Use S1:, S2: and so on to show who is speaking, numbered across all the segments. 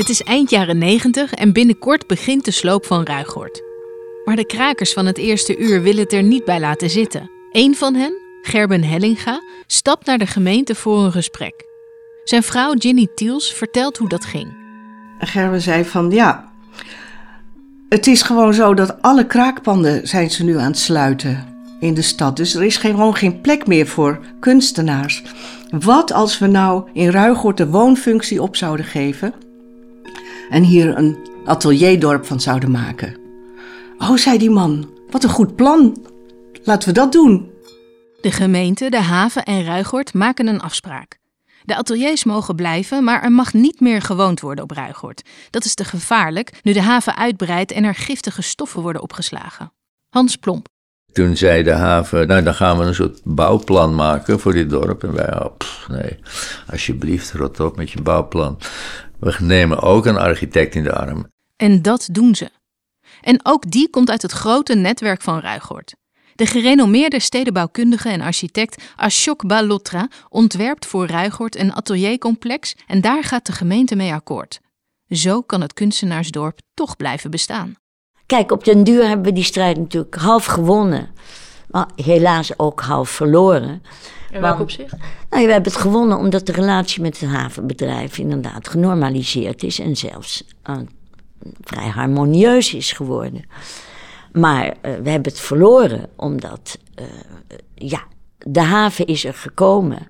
S1: Het is eind jaren 90 en binnenkort begint de sloop van Ruigoord. Maar de krakers van het eerste uur willen het er niet bij laten zitten. Eén van hen, Gerben Hellinga, stapt naar de gemeente voor een gesprek. Zijn vrouw Ginny Tiels vertelt hoe dat ging.
S2: Gerben zei van ja, het is gewoon zo dat alle kraakpanden zijn ze nu aan het sluiten in de stad. Dus er is gewoon geen plek meer voor kunstenaars. Wat als we nou in Ruigoord de woonfunctie op zouden geven en hier een atelierdorp van zouden maken? Oh, zei die man, wat een goed plan. Laten we dat doen.
S1: De gemeente, de haven en Ruigoord maken een afspraak. De ateliers mogen blijven, maar er mag niet meer gewoond worden op Ruigoord. Dat is te gevaarlijk nu de haven uitbreidt en er giftige stoffen worden opgeslagen. Hans Plomp.
S3: Toen zei de haven, nou dan gaan we een soort bouwplan maken voor dit dorp. En wij, oh, pff, nee, alsjeblieft, rot op met je bouwplan. We nemen ook een architect in de arm.
S1: En dat doen ze. En ook die komt uit het grote netwerk van Ruigoord. De gerenommeerde stedenbouwkundige en architect Ashok Balotra ontwerpt voor Ruigoord een ateliercomplex en daar gaat de gemeente mee akkoord. Zo kan het kunstenaarsdorp toch blijven bestaan.
S4: Kijk, op den duur hebben we die strijd natuurlijk half gewonnen. Maar helaas ook half verloren.
S1: In welk opzicht?
S4: Nou, we hebben het gewonnen omdat de relatie met het havenbedrijf inderdaad genormaliseerd is en zelfs uh, vrij harmonieus is geworden. Maar uh, we hebben het verloren omdat, uh, ja, de haven is er gekomen.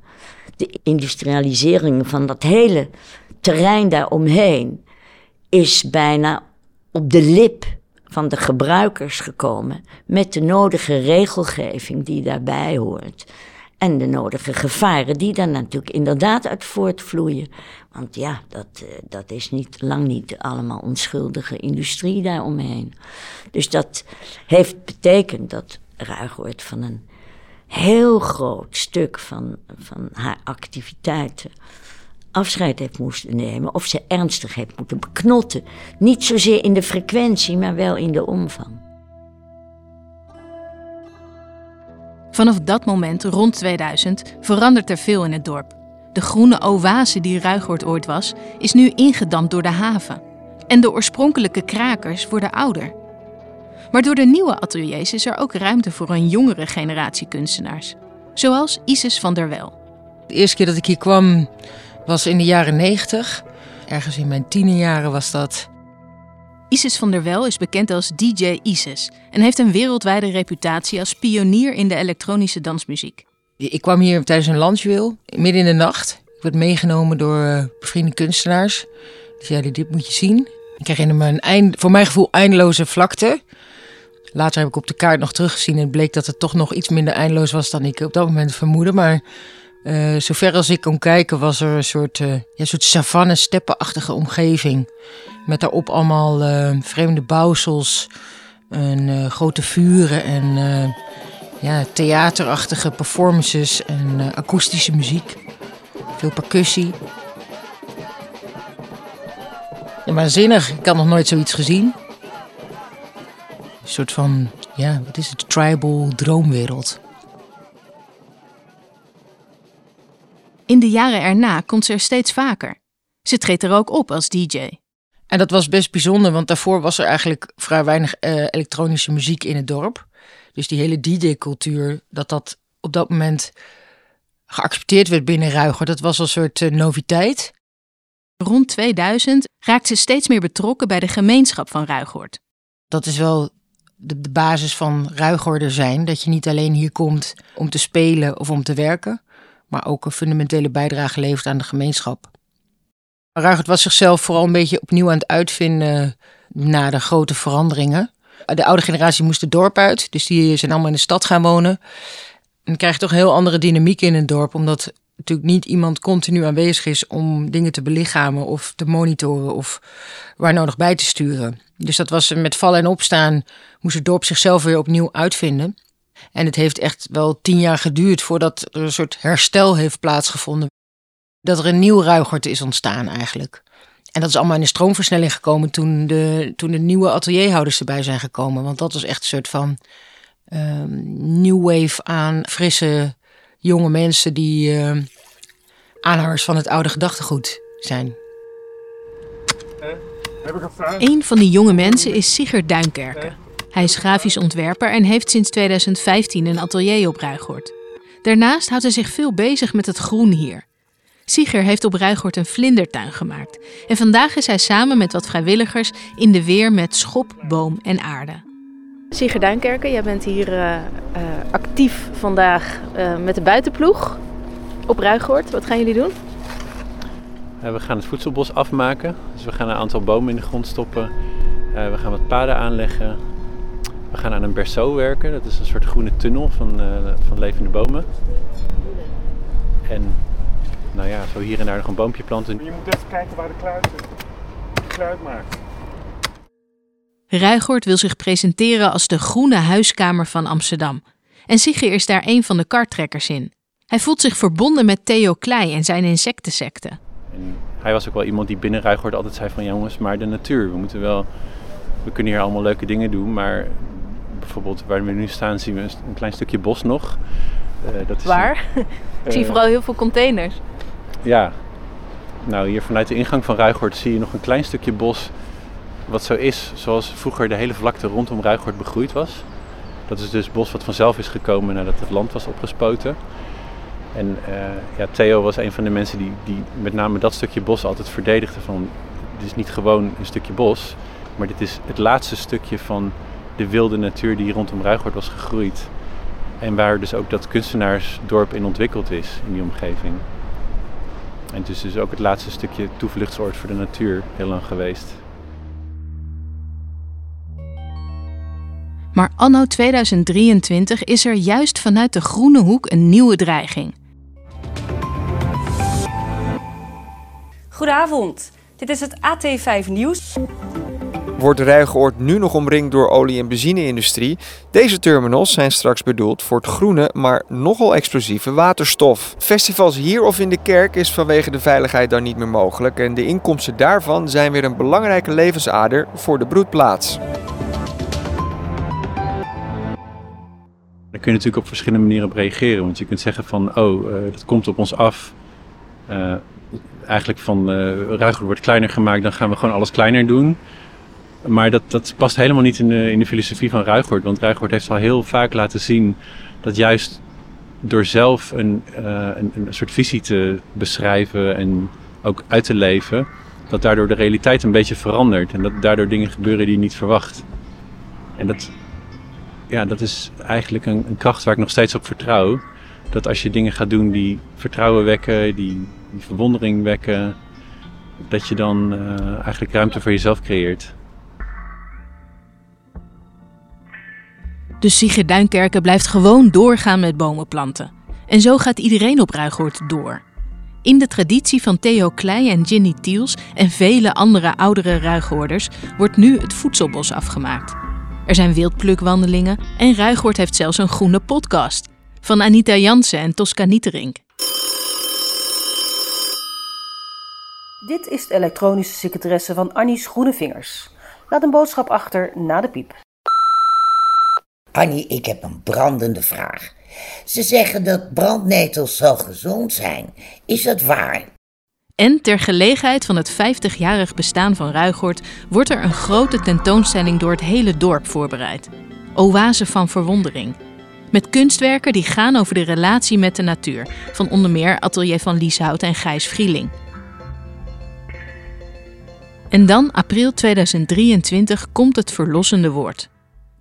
S4: De industrialisering van dat hele terrein daaromheen is bijna op de lip van de gebruikers gekomen. Met de nodige regelgeving die daarbij hoort. En de nodige gevaren die daar natuurlijk inderdaad uit voortvloeien. Want ja, dat, uh, dat is niet, lang niet allemaal onschuldige industrie daaromheen. Dus dat heeft betekend dat Ruigoord van een heel groot stuk van, van haar activiteiten afscheid heeft moesten nemen. Of ze ernstig heeft moeten beknotten. Niet zozeer in de frequentie, maar wel in de omvang.
S1: Vanaf dat moment, rond 2000, verandert er veel in het dorp. De groene oase die Ruigoord ooit was, is nu ingedampt door de haven. En de oorspronkelijke krakers worden ouder. Maar door de nieuwe ateliers is er ook ruimte voor een jongere generatie kunstenaars. Zoals Isis van der Wel.
S5: De eerste keer dat ik hier kwam was in de jaren 90. Ergens in mijn tienerjaren was dat.
S1: Isis van der Wel is bekend als DJ Isis en heeft een wereldwijde reputatie als pionier in de elektronische dansmuziek.
S5: Ik kwam hier tijdens een landjuweel, midden in de nacht. Ik werd meegenomen door uh, bevriende kunstenaars. Die zeiden, dit moet je zien. Ik herinner me een eind, voor mijn gevoel eindeloze vlakte. Later heb ik op de kaart nog teruggezien en bleek dat het toch nog iets minder eindeloos was dan ik op dat moment vermoedde. Maar uh, zover als ik kon kijken was er een soort, uh, ja, soort savanne steppenachtige omgeving. Met daarop allemaal uh, vreemde bouwsels en grote vuren en ja, theaterachtige performances en akoestische muziek. Veel percussie. Ja, waanzinnig, ik had nog nooit zoiets gezien. Een soort van, ja, wat is het, tribal droomwereld.
S1: In de jaren erna komt ze er steeds vaker. Ze treedt er ook op als DJ.
S5: En dat was best bijzonder, want daarvoor was er eigenlijk vrij weinig uh, elektronische muziek in het dorp. Dus die hele DJ-cultuur, dat dat op dat moment geaccepteerd werd binnen Ruiger, dat was een soort uh, noviteit.
S1: Rond 2000 raakt ze steeds meer betrokken bij de gemeenschap van Ruigoord.
S5: Dat is wel de, de basis van Ruigorder zijn, dat je niet alleen hier komt om te spelen of om te werken, maar ook een fundamentele bijdrage levert aan de gemeenschap. Ruigert was zichzelf vooral een beetje opnieuw aan het uitvinden na de grote veranderingen. De oude generatie moest het dorp uit, dus die zijn allemaal in de stad gaan wonen. En dan krijg je toch een heel andere dynamiek in het dorp, omdat natuurlijk niet iemand continu aanwezig is om dingen te belichamen of te monitoren of waar nodig bij te sturen. Dus dat was met vallen en opstaan, moest het dorp zichzelf weer opnieuw uitvinden. En het heeft echt wel tien jaar geduurd voordat er een soort herstel heeft plaatsgevonden. Dat er een nieuw Ruigort is ontstaan eigenlijk. En dat is allemaal in de stroomversnelling gekomen toen de, toen de nieuwe atelierhouders erbij zijn gekomen. Want dat was echt een soort van um, new wave aan frisse jonge mensen die uh, aanhangers van het oude gedachtegoed zijn.
S6: Uh,
S1: Een van die jonge mensen is Sigurd Duinkerke. Hij is grafisch ontwerper en heeft sinds 2015 een atelier op Ruigoord. Daarnaast houdt hij zich veel bezig met het groen hier. Sieger heeft op Ruigoord een vlindertuin gemaakt. En vandaag is hij samen met wat vrijwilligers in de weer met schop, boom en aarde.
S6: Sieger Duinkerken, jij bent hier uh, uh, actief vandaag uh, met de buitenploeg op Ruigoord. Wat gaan jullie doen?
S7: we gaan het voedselbos afmaken. Dus we gaan een aantal bomen in de grond stoppen. we gaan wat paden aanleggen. We gaan aan een berceau werken. Dat is een soort groene tunnel van, van levende bomen. En nou ja, zo hier en daar nog een boompje planten.
S8: Je moet even kijken waar de kluit, de kluit maakt.
S1: Ruigoort wil zich presenteren als de groene huiskamer van Amsterdam. En Sigge is daar een van de karttrekkers in. Hij voelt zich verbonden met Theo Klei en zijn insectensecte.
S7: En hij was ook wel iemand die binnen Ruigoort altijd zei van jongens, maar de natuur. We moeten wel, we kunnen hier allemaal leuke dingen doen, maar bijvoorbeeld waar we nu staan zien we een klein stukje bos nog.
S6: Uh, dat is waar? Een, Ik zie vooral heel veel containers.
S7: Ja, nou hier vanuit de ingang van Ruigoord zie je nog een klein stukje bos wat zo is zoals vroeger de hele vlakte rondom Ruigoord begroeid was. Dat is dus bos wat vanzelf is gekomen nadat het land was opgespoten. En uh, ja, Theo was een van de mensen die, die met name dat stukje bos altijd verdedigde van dit is niet gewoon een stukje bos, maar dit is het laatste stukje van de wilde natuur die rondom Ruigoord was gegroeid. En waar dus ook dat kunstenaarsdorp in ontwikkeld is in die omgeving. En het is dus ook het laatste stukje toevluchtsoord voor de natuur heel lang geweest.
S1: Maar anno 2023 is er juist vanuit de Groene Hoek een nieuwe dreiging.
S9: Goedenavond, dit is het AT5 Nieuws
S10: wordt Ruigoord nu nog omringd door olie- en benzine-industrie. Deze terminals zijn straks bedoeld voor het groene, maar nogal explosieve waterstof. Festivals hier of in de kerk is vanwege de veiligheid dan niet meer mogelijk en de inkomsten daarvan zijn weer een belangrijke levensader voor de broedplaats.
S7: Daar kun je natuurlijk op verschillende manieren op reageren. Want je kunt zeggen van, oh, uh, dat komt op ons af. Uh, eigenlijk van, uh, wordt kleiner gemaakt, dan gaan we gewoon alles kleiner doen. Maar dat, dat past helemaal niet in de, in de filosofie van Ruigoord. Want Ruigoord heeft al heel vaak laten zien dat juist door zelf een, uh, een, een, soort visie te beschrijven en ook uit te leven, dat daardoor de realiteit een beetje verandert. En dat daardoor dingen gebeuren die je niet verwacht. En dat, ja, dat is eigenlijk een, een kracht waar ik nog steeds op vertrouw. Dat als je dingen gaat doen die vertrouwen wekken, die, die verwondering wekken, dat je dan uh, eigenlijk ruimte voor jezelf creëert.
S1: Dus Sigrid Duinkerke blijft gewoon doorgaan met bomen planten. En zo gaat iedereen op Ruigoord door. In de traditie van Theo Klei en Ginny Tiels en vele andere oudere Ruigoorders wordt nu het voedselbos afgemaakt. Er zijn wildplukwandelingen en Ruigoord heeft zelfs een groene podcast. Van Anita Jansen en Tosca Nieterink.
S9: Dit is de elektronische secretaresse van Annie's Groene Vingers. Laat een boodschap achter na de piep.
S11: Annie, ik heb een brandende vraag. Ze zeggen dat brandnetels zo gezond zijn. Is dat waar?
S1: En ter gelegenheid van het 50-jarig bestaan van Ruigoord wordt er een grote tentoonstelling door het hele dorp voorbereid. Oase van verwondering. Met kunstwerken die gaan over de relatie met de natuur, van onder meer Atelier van Lieshout en Gijs Vrieling. En dan, april 2023, komt het verlossende woord.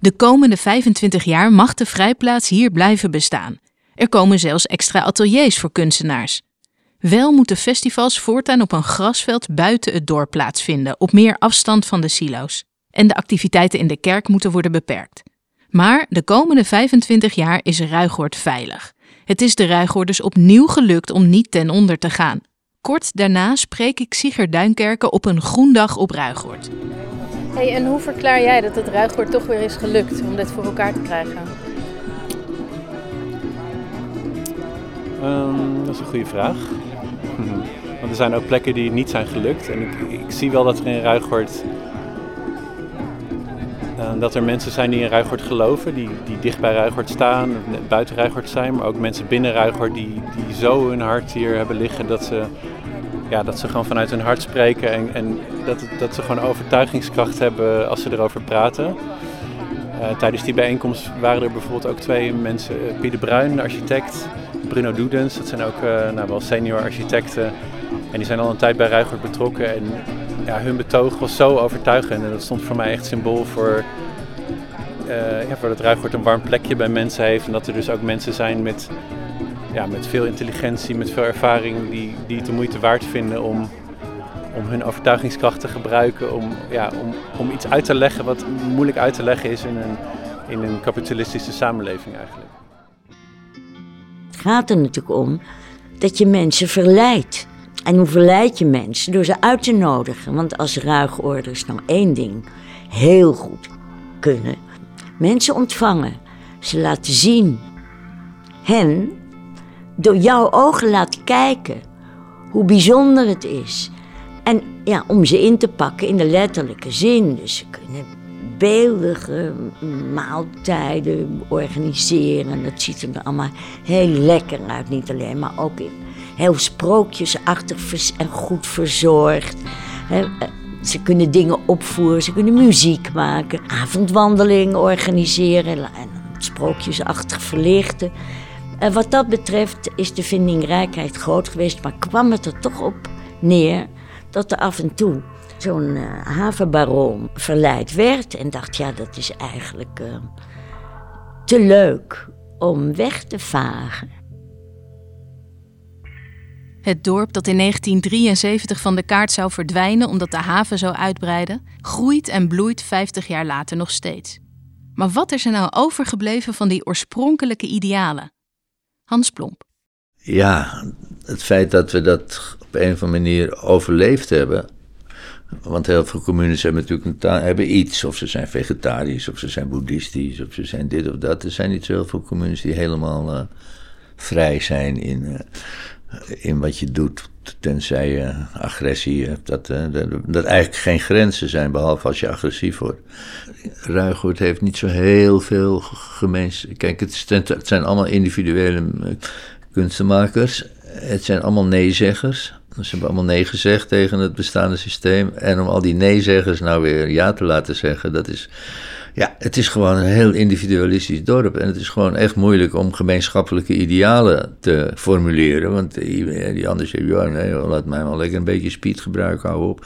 S1: De komende 25 jaar mag de vrijplaats hier blijven bestaan. Er komen zelfs extra ateliers voor kunstenaars. Wel moeten festivals voortaan op een grasveld buiten het dorp plaatsvinden, op meer afstand van de silo's. En de activiteiten in de kerk moeten worden beperkt. Maar de komende 25 jaar is Ruigoord veilig. Het is de Ruigoorders opnieuw gelukt om niet ten onder te gaan. Kort daarna spreek ik Sigurd Duinkerke op een groendag op Ruigoord.
S6: En hoe verklaar jij dat het Ruigoord toch weer is gelukt om dit voor elkaar te krijgen?
S7: Um, dat is een goede vraag. Want er zijn ook plekken die niet zijn gelukt. En ik, ik zie wel dat er in Ruigoord... Uh, dat er mensen zijn die in Ruigoord geloven, die, die dicht bij Ruigoord staan, buiten Ruigoord zijn. Maar ook mensen binnen Ruigoord die, die zo hun hart hier hebben liggen dat ze ja, dat ze gewoon vanuit hun hart spreken en, en dat, dat ze gewoon overtuigingskracht hebben als ze erover praten. Uh, tijdens die bijeenkomst waren er bijvoorbeeld ook twee mensen, uh, Pieter Bruin, architect, Bruno Doedens, dat zijn ook uh, nou, wel senior architecten. En die zijn al een tijd bij Ruigert betrokken en ja, hun betoog was zo overtuigend en dat stond voor mij echt symbool voor, ja, voor dat Ruigert een warm plekje bij mensen heeft en dat er dus ook mensen zijn met ja, met veel intelligentie, met veel ervaring, die, die het de moeite waard vinden om, om hun overtuigingskracht te gebruiken. Om, ja, om, om iets uit te leggen wat moeilijk uit te leggen is in een, in een kapitalistische samenleving eigenlijk.
S4: Het gaat er natuurlijk om dat je mensen verleidt. En hoe verleid je mensen? Door ze uit te nodigen. Want als ruigorders nou één ding heel goed kunnen: mensen ontvangen, ze laten zien. Hen door jouw ogen laat kijken hoe bijzonder het is. En ja, om ze in te pakken in de letterlijke zin. Dus ze kunnen beeldige maaltijden organiseren. Dat ziet er allemaal heel lekker uit. Niet alleen, maar ook heel sprookjesachtig en goed verzorgd. Eh, ze kunnen dingen opvoeren, ze kunnen muziek maken, avondwandeling organiseren en sprookjesachtig verlichten. En wat dat betreft is de vindingrijkheid groot geweest, maar kwam het er toch op neer dat er af en toe zo'n uh, havenbaron verleid werd en dacht, ja, dat is eigenlijk uh, te leuk om weg te vagen.
S1: Het dorp dat in 1973 van de kaart zou verdwijnen omdat de haven zou uitbreiden, groeit en bloeit 50 jaar later nog steeds. Maar wat is er nou overgebleven van die oorspronkelijke idealen? Hans Plomp.
S3: Ja, het feit dat we dat op een of andere manier overleefd hebben. Want heel veel communes hebben natuurlijk een hebben iets. Of ze zijn vegetarisch, of ze zijn boeddhistisch, of ze zijn dit of dat. Er zijn niet zo heel veel communes die helemaal uh, vrij zijn in, uh, in wat je doet. Tenzij je agressie hebt. Dat, uh, dat, eigenlijk geen grenzen zijn, behalve als je agressief wordt. Ruigoord heeft niet zo heel veel gemeens. Kijk, het, zijn allemaal individuele kunstenmakers. Het zijn allemaal nee-zeggers. Ze hebben allemaal nee gezegd tegen het bestaande systeem. En om al die nee-zeggers nou weer ja te laten zeggen, dat is ja, het is gewoon een heel individualistisch dorp. En het is gewoon echt moeilijk om gemeenschappelijke idealen te formuleren. Want die, die ander zegt, ja, nee, laat mij maar lekker een beetje speed gebruiken, hou op.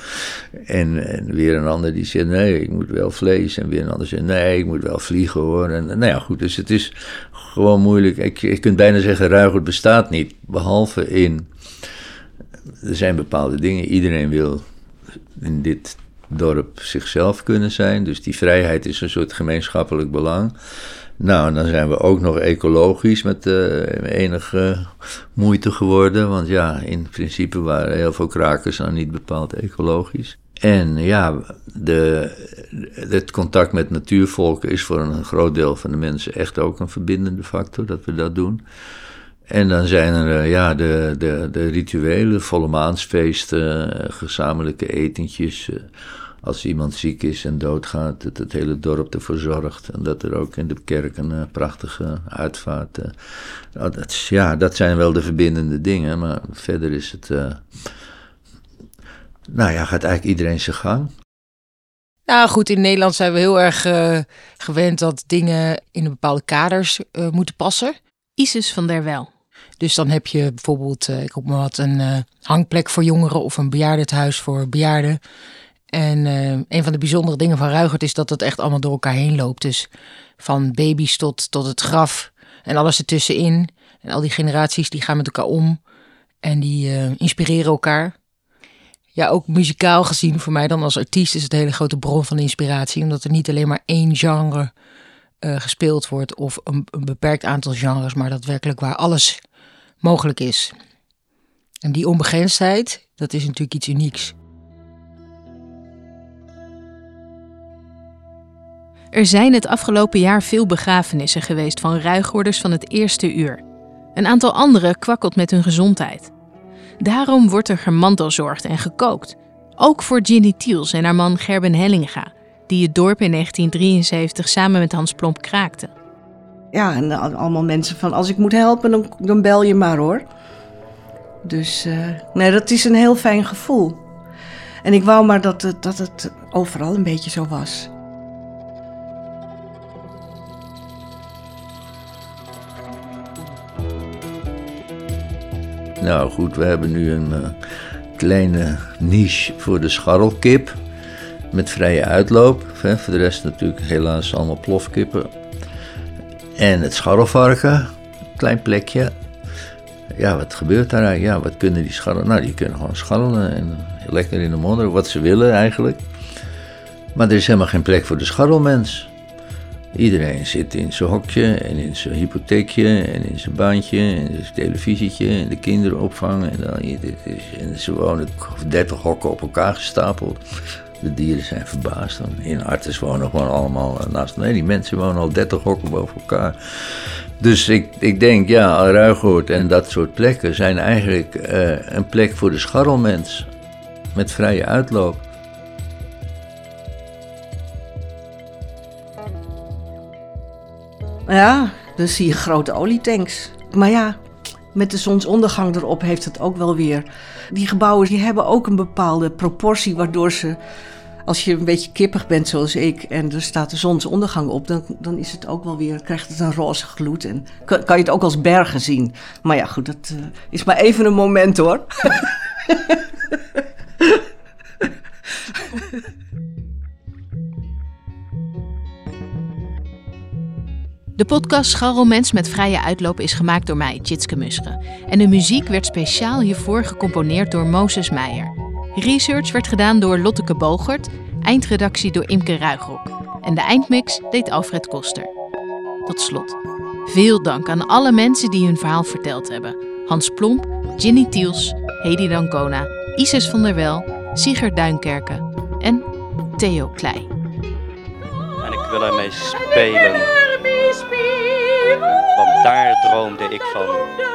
S3: En, en, weer een ander die zegt, nee, ik moet wel vlees. En weer een ander zegt, nee, ik moet wel vliegen hoor. En nou ja, goed, dus het is gewoon moeilijk. Ik, je kunt bijna zeggen, Ruigert bestaat niet. Behalve in, er zijn bepaalde dingen, iedereen wil in dit dorp zichzelf kunnen zijn. Dus die vrijheid is een soort gemeenschappelijk belang. Nou, dan zijn we ook nog ecologisch met uh, enige moeite geworden. Want ja, in principe waren heel veel krakers dan niet bepaald ecologisch. En ja, de, het contact met natuurvolken is voor een groot deel van de mensen echt ook een verbindende factor dat we dat doen. En dan zijn er eh, ja, de, de, de rituelen, volle maansfeesten, eh, gezamenlijke etentjes als iemand ziek is en doodgaat, dat het hele dorp ervoor zorgt. En dat er ook in de kerk een uh, prachtige uitvaart. Uh, dat, ja, dat zijn wel de verbindende dingen, maar verder is het. Uh, nou ja, gaat eigenlijk iedereen zijn gang.
S5: Nou goed, in Nederland zijn we heel erg gewend dat dingen in bepaalde kaders moeten passen.
S1: Isis van der Wel.
S5: Dus dan heb je bijvoorbeeld, ik roep maar wat, een hangplek voor jongeren of een bejaardenhuis voor bejaarden. En uh, een van de bijzondere dingen van Ruigert is dat het echt allemaal door elkaar heen loopt. Dus van baby's tot, tot het graf en alles ertussenin. En al die generaties die gaan met elkaar om en die uh, inspireren elkaar. Ja, ook muzikaal gezien voor mij dan als artiest is het een hele grote bron van inspiratie. Omdat er niet alleen maar één genre uh, gespeeld wordt of een, een beperkt aantal genres, maar dat werkelijk waar alles mogelijk is. En die onbegrensdheid, dat is natuurlijk iets unieks.
S1: Er zijn het afgelopen jaar veel begrafenissen geweest van ruigorders van het eerste uur. Een aantal anderen kwakkelt met hun gezondheid. Daarom wordt er gemantelzorgd en gekookt. Ook voor Ginny Tiels en haar man Gerben Hellinga, die het dorp in 1973 samen met Hans Plomp kraakte.
S2: Ja, en allemaal mensen van als ik moet helpen, dan, dan bel je maar hoor. Dus uh, nee, dat is een heel fijn gevoel. En ik wou maar dat het, dat het overal een beetje zo was.
S3: Nou goed, we hebben nu een uh, kleine niche voor de scharrelkip. Met vrije uitloop. Hè. Voor de rest natuurlijk helaas allemaal plofkippen. En het scharrelvarken, klein plekje. Ja, wat gebeurt daar Ja, wat kunnen die scharrelen? Nou, die kunnen gewoon scharrelen en lekker in de modder, wat ze willen eigenlijk. Maar er is helemaal geen plek voor de scharrelmens. Iedereen zit in zijn hokje en in zijn hypotheekje en in zijn baantje en zijn televisietje en de kinderopvang. En, dan, en ze wonen 30 hokken op elkaar gestapeld. De dieren zijn verbaasd. In Artes wonen gewoon allemaal naast. Nee, die mensen wonen al 30 hokken boven elkaar. Dus ik, ik denk, ja, Ruigoord en dat soort plekken zijn eigenlijk uh, een plek voor de scharrelmens. Met vrije uitloop.
S2: Ja, dan zie je grote olietanks. Maar ja, met de zonsondergang erop heeft het ook wel weer. Die gebouwen die hebben ook een bepaalde proportie waardoor ze als je een beetje kippig bent zoals ik en er staat de zonsondergang op, dan, dan is het ook wel weer, krijgt het een roze gloed en kan, kan je het ook als bergen zien. Maar ja, goed, dat uh, is maar even een moment hoor.
S1: De podcast Scharrelmens met vrije uitloop is gemaakt door mij, Tjitske Musche. En de muziek werd speciaal hiervoor gecomponeerd door Moses Meijer. Research werd gedaan door Lotteke Bogert, eindredactie door Imke Ruigrok en de eindmix deed Alfred Koster. Tot slot, veel dank aan alle mensen die hun verhaal verteld hebben. Hans Plomp, Ginny Tiels, Hedy Dancona, Isis van der Wel, Sigurd Duinkerken en Theo Klei.
S12: En ik wil ermee spelen, daar droomde ik van.